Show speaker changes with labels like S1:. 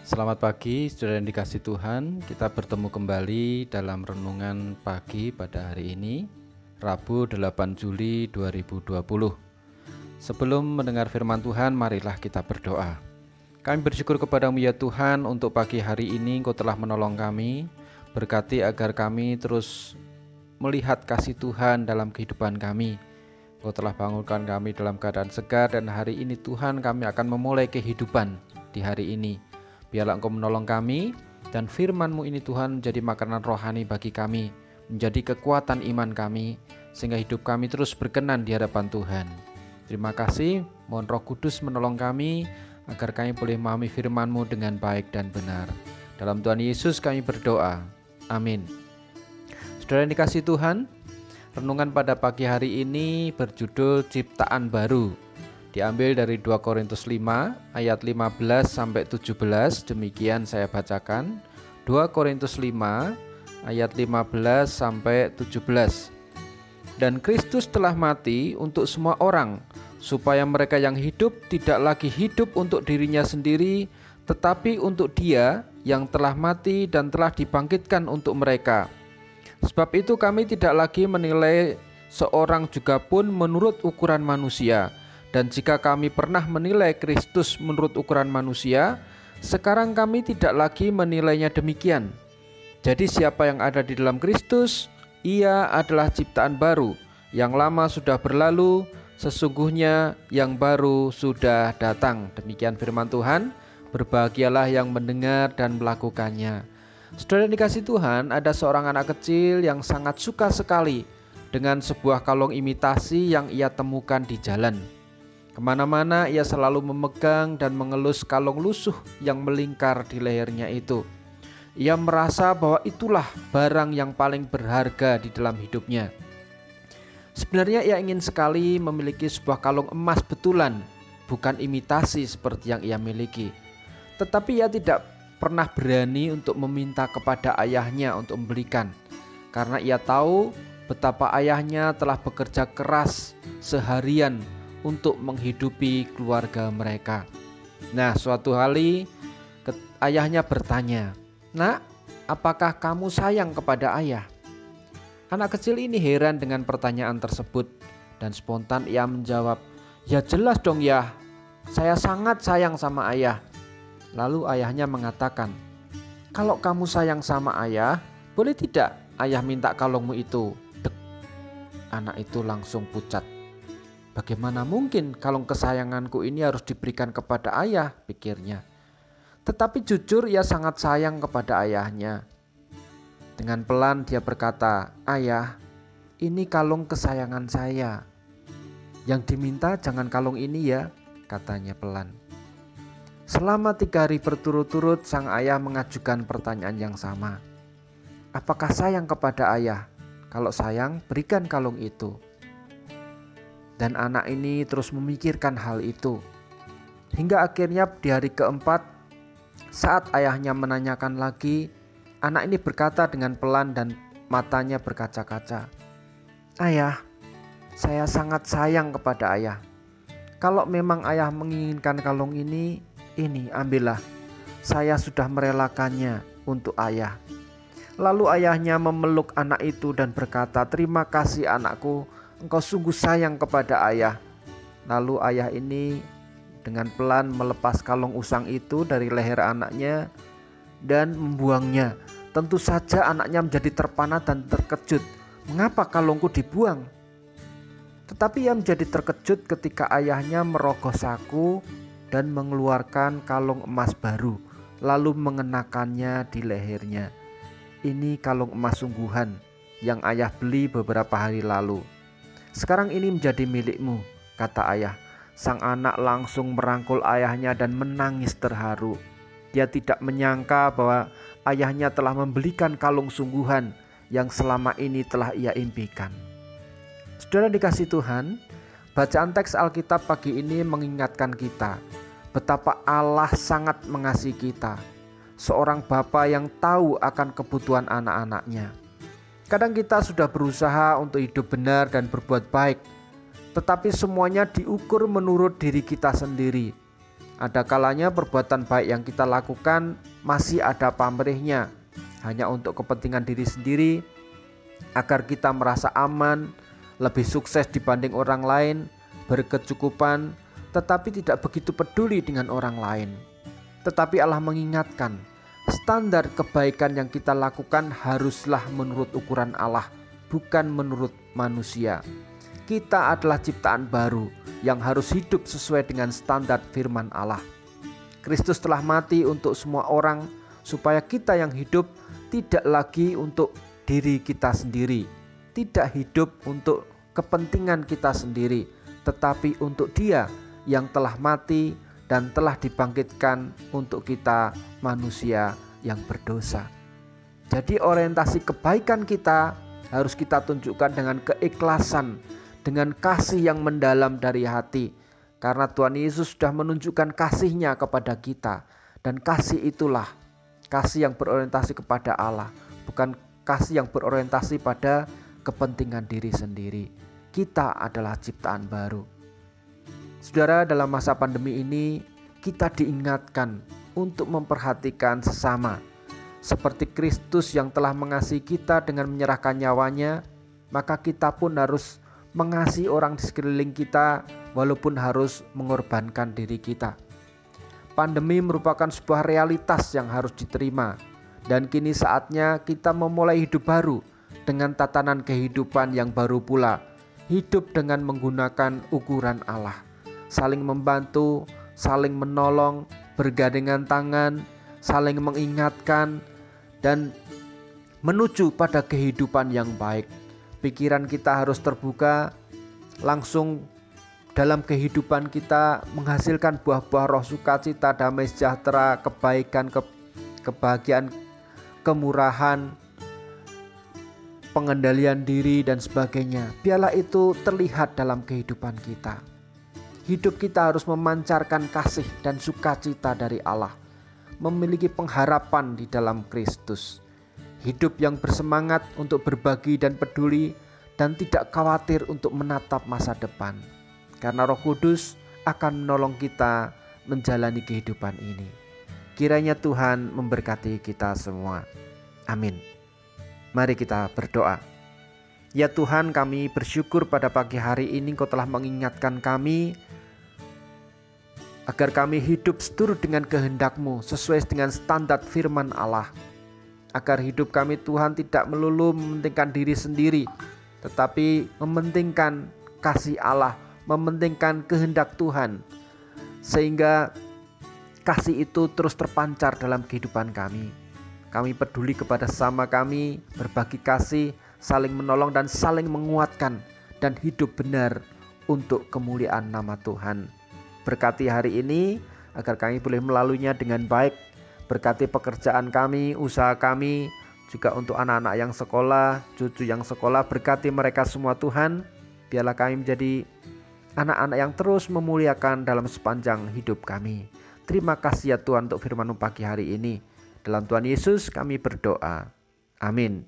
S1: Selamat pagi, saudara yang dikasih Tuhan. Kita bertemu kembali dalam renungan pagi pada hari ini, Rabu 8 Juli 2020. Sebelum mendengar firman Tuhan, marilah kita berdoa. Kami bersyukur kepadamu ya Tuhan untuk pagi hari ini Engkau telah menolong kami. Berkati agar kami terus melihat kasih Tuhan dalam kehidupan kami. Engkau telah bangunkan kami dalam keadaan segar dan hari ini Tuhan kami akan memulai kehidupan di hari ini. Biarlah Engkau menolong kami dan firman-Mu ini Tuhan menjadi makanan rohani bagi kami, menjadi kekuatan iman kami, sehingga hidup kami terus berkenan di hadapan Tuhan. Terima kasih, mohon roh kudus menolong kami, agar kami boleh memahami firman-Mu dengan baik dan benar. Dalam Tuhan Yesus kami berdoa. Amin. Saudara yang dikasih Tuhan, renungan pada pagi hari ini berjudul Ciptaan Baru diambil dari 2 Korintus 5 ayat 15 sampai 17 demikian saya bacakan. 2 Korintus 5 ayat 15 sampai 17 dan Kristus telah mati untuk semua orang supaya mereka yang hidup tidak lagi hidup untuk dirinya sendiri tetapi untuk dia yang telah mati dan telah dibangkitkan untuk mereka. Sebab itu kami tidak lagi menilai seorang juga pun menurut ukuran manusia dan jika kami pernah menilai Kristus menurut ukuran manusia, sekarang kami tidak lagi menilainya demikian. Jadi, siapa yang ada di dalam Kristus, ia adalah ciptaan baru. Yang lama sudah berlalu, sesungguhnya yang baru sudah datang. Demikian firman Tuhan. Berbahagialah yang mendengar dan melakukannya. Saudara dikasih Tuhan, ada seorang anak kecil yang sangat suka sekali dengan sebuah kalung imitasi yang ia temukan di jalan. Ke mana-mana ia selalu memegang dan mengelus kalung lusuh yang melingkar di lehernya itu. Ia merasa bahwa itulah barang yang paling berharga di dalam hidupnya. Sebenarnya ia ingin sekali memiliki sebuah kalung emas betulan, bukan imitasi seperti yang ia miliki. Tetapi ia tidak pernah berani untuk meminta kepada ayahnya untuk membelikan, karena ia tahu betapa ayahnya telah bekerja keras seharian untuk menghidupi keluarga mereka. Nah, suatu hari ayahnya bertanya, "Nak, apakah kamu sayang kepada ayah?" Anak kecil ini heran dengan pertanyaan tersebut dan spontan ia menjawab, "Ya jelas dong ya, saya sangat sayang sama ayah." Lalu ayahnya mengatakan, "Kalau kamu sayang sama ayah, boleh tidak ayah minta kalungmu itu?" Dek. Anak itu langsung pucat. Bagaimana mungkin kalung kesayanganku ini harus diberikan kepada ayah, pikirnya. Tetapi jujur ia sangat sayang kepada ayahnya. Dengan pelan dia berkata, "Ayah, ini kalung kesayangan saya. Yang diminta jangan kalung ini ya," katanya pelan. Selama tiga hari berturut-turut, sang ayah mengajukan pertanyaan yang sama. Apakah sayang kepada ayah? Kalau sayang, berikan kalung itu. Dan anak ini terus memikirkan hal itu. Hingga akhirnya di hari keempat, saat ayahnya menanyakan lagi, anak ini berkata dengan pelan dan matanya berkaca-kaca. Ayah, saya sangat sayang kepada ayah. Kalau memang ayah menginginkan kalung ini, ini ambillah. Saya sudah merelakannya untuk ayah. Lalu ayahnya memeluk anak itu dan berkata, "Terima kasih, anakku engkau sungguh sayang kepada ayah. Lalu ayah ini dengan pelan melepas kalung usang itu dari leher anaknya dan membuangnya. Tentu saja anaknya menjadi terpana dan terkejut. Mengapa kalungku dibuang? Tetapi ia menjadi terkejut ketika ayahnya merogoh saku dan mengeluarkan kalung emas baru, lalu mengenakannya di lehernya. Ini kalung emas sungguhan yang ayah beli beberapa hari lalu. Sekarang ini menjadi milikmu, kata ayah. Sang anak langsung merangkul ayahnya dan menangis terharu. Dia tidak menyangka bahwa ayahnya telah membelikan kalung sungguhan yang selama ini telah ia impikan. Saudara dikasih Tuhan, bacaan teks Alkitab pagi ini mengingatkan kita betapa Allah sangat mengasihi kita. Seorang bapa yang tahu akan kebutuhan anak-anaknya. Kadang kita sudah berusaha untuk hidup benar dan berbuat baik, tetapi semuanya diukur menurut diri kita sendiri.
S2: Ada kalanya perbuatan baik yang kita lakukan masih ada pamrihnya, hanya untuk kepentingan diri sendiri, agar kita merasa aman, lebih sukses dibanding orang lain, berkecukupan, tetapi tidak begitu peduli dengan orang lain. Tetapi Allah mengingatkan, standar kebaikan yang kita lakukan haruslah menurut ukuran Allah, bukan menurut manusia. Kita adalah ciptaan baru yang harus hidup sesuai dengan standar firman Allah. Kristus telah mati untuk semua orang, supaya kita yang hidup tidak lagi untuk diri kita sendiri, tidak hidup untuk kepentingan kita sendiri, tetapi untuk Dia yang telah mati dan telah dibangkitkan untuk kita, manusia yang berdosa. Jadi, orientasi kebaikan kita harus kita tunjukkan dengan keikhlasan dengan kasih yang mendalam dari hati. Karena Tuhan Yesus sudah menunjukkan kasihnya kepada kita. Dan kasih itulah kasih yang berorientasi kepada Allah. Bukan kasih yang berorientasi pada kepentingan diri sendiri. Kita adalah ciptaan baru. Saudara, dalam masa pandemi ini kita diingatkan untuk memperhatikan sesama. Seperti Kristus yang telah mengasihi kita dengan menyerahkan nyawanya, maka kita pun harus mengasihi orang di sekeliling kita walaupun harus mengorbankan diri kita. Pandemi merupakan sebuah realitas yang harus diterima dan kini saatnya kita memulai hidup baru dengan tatanan kehidupan yang baru pula. Hidup dengan menggunakan ukuran Allah, saling membantu, saling menolong, bergandengan tangan, saling mengingatkan dan menuju pada kehidupan yang baik pikiran kita harus terbuka langsung dalam kehidupan kita menghasilkan buah-buah roh sukacita, damai sejahtera, kebaikan, ke, kebahagiaan, kemurahan, pengendalian diri dan sebagainya. Biarlah itu terlihat dalam kehidupan kita. Hidup kita harus memancarkan kasih dan sukacita dari Allah, memiliki pengharapan di dalam Kristus hidup yang bersemangat untuk berbagi dan peduli, dan tidak khawatir untuk menatap masa depan, karena Roh Kudus akan menolong kita menjalani kehidupan ini. Kiranya Tuhan memberkati kita semua. Amin. Mari kita berdoa. Ya Tuhan, kami bersyukur pada pagi hari ini Kau telah mengingatkan kami agar kami hidup seturut dengan kehendak-Mu sesuai dengan standar firman Allah agar hidup kami Tuhan tidak melulu mementingkan diri sendiri, tetapi mementingkan kasih Allah, mementingkan kehendak Tuhan, sehingga kasih itu terus terpancar dalam kehidupan kami. Kami peduli kepada sama kami, berbagi kasih, saling menolong dan saling menguatkan, dan hidup benar untuk kemuliaan nama Tuhan. Berkati hari ini agar kami boleh melaluinya dengan baik Berkati pekerjaan kami, usaha kami, juga untuk anak-anak yang sekolah, cucu yang sekolah, berkati mereka semua Tuhan. Biarlah kami menjadi anak-anak yang terus memuliakan dalam sepanjang hidup kami. Terima kasih ya Tuhan untuk firman pagi hari ini. Dalam Tuhan Yesus kami berdoa. Amin.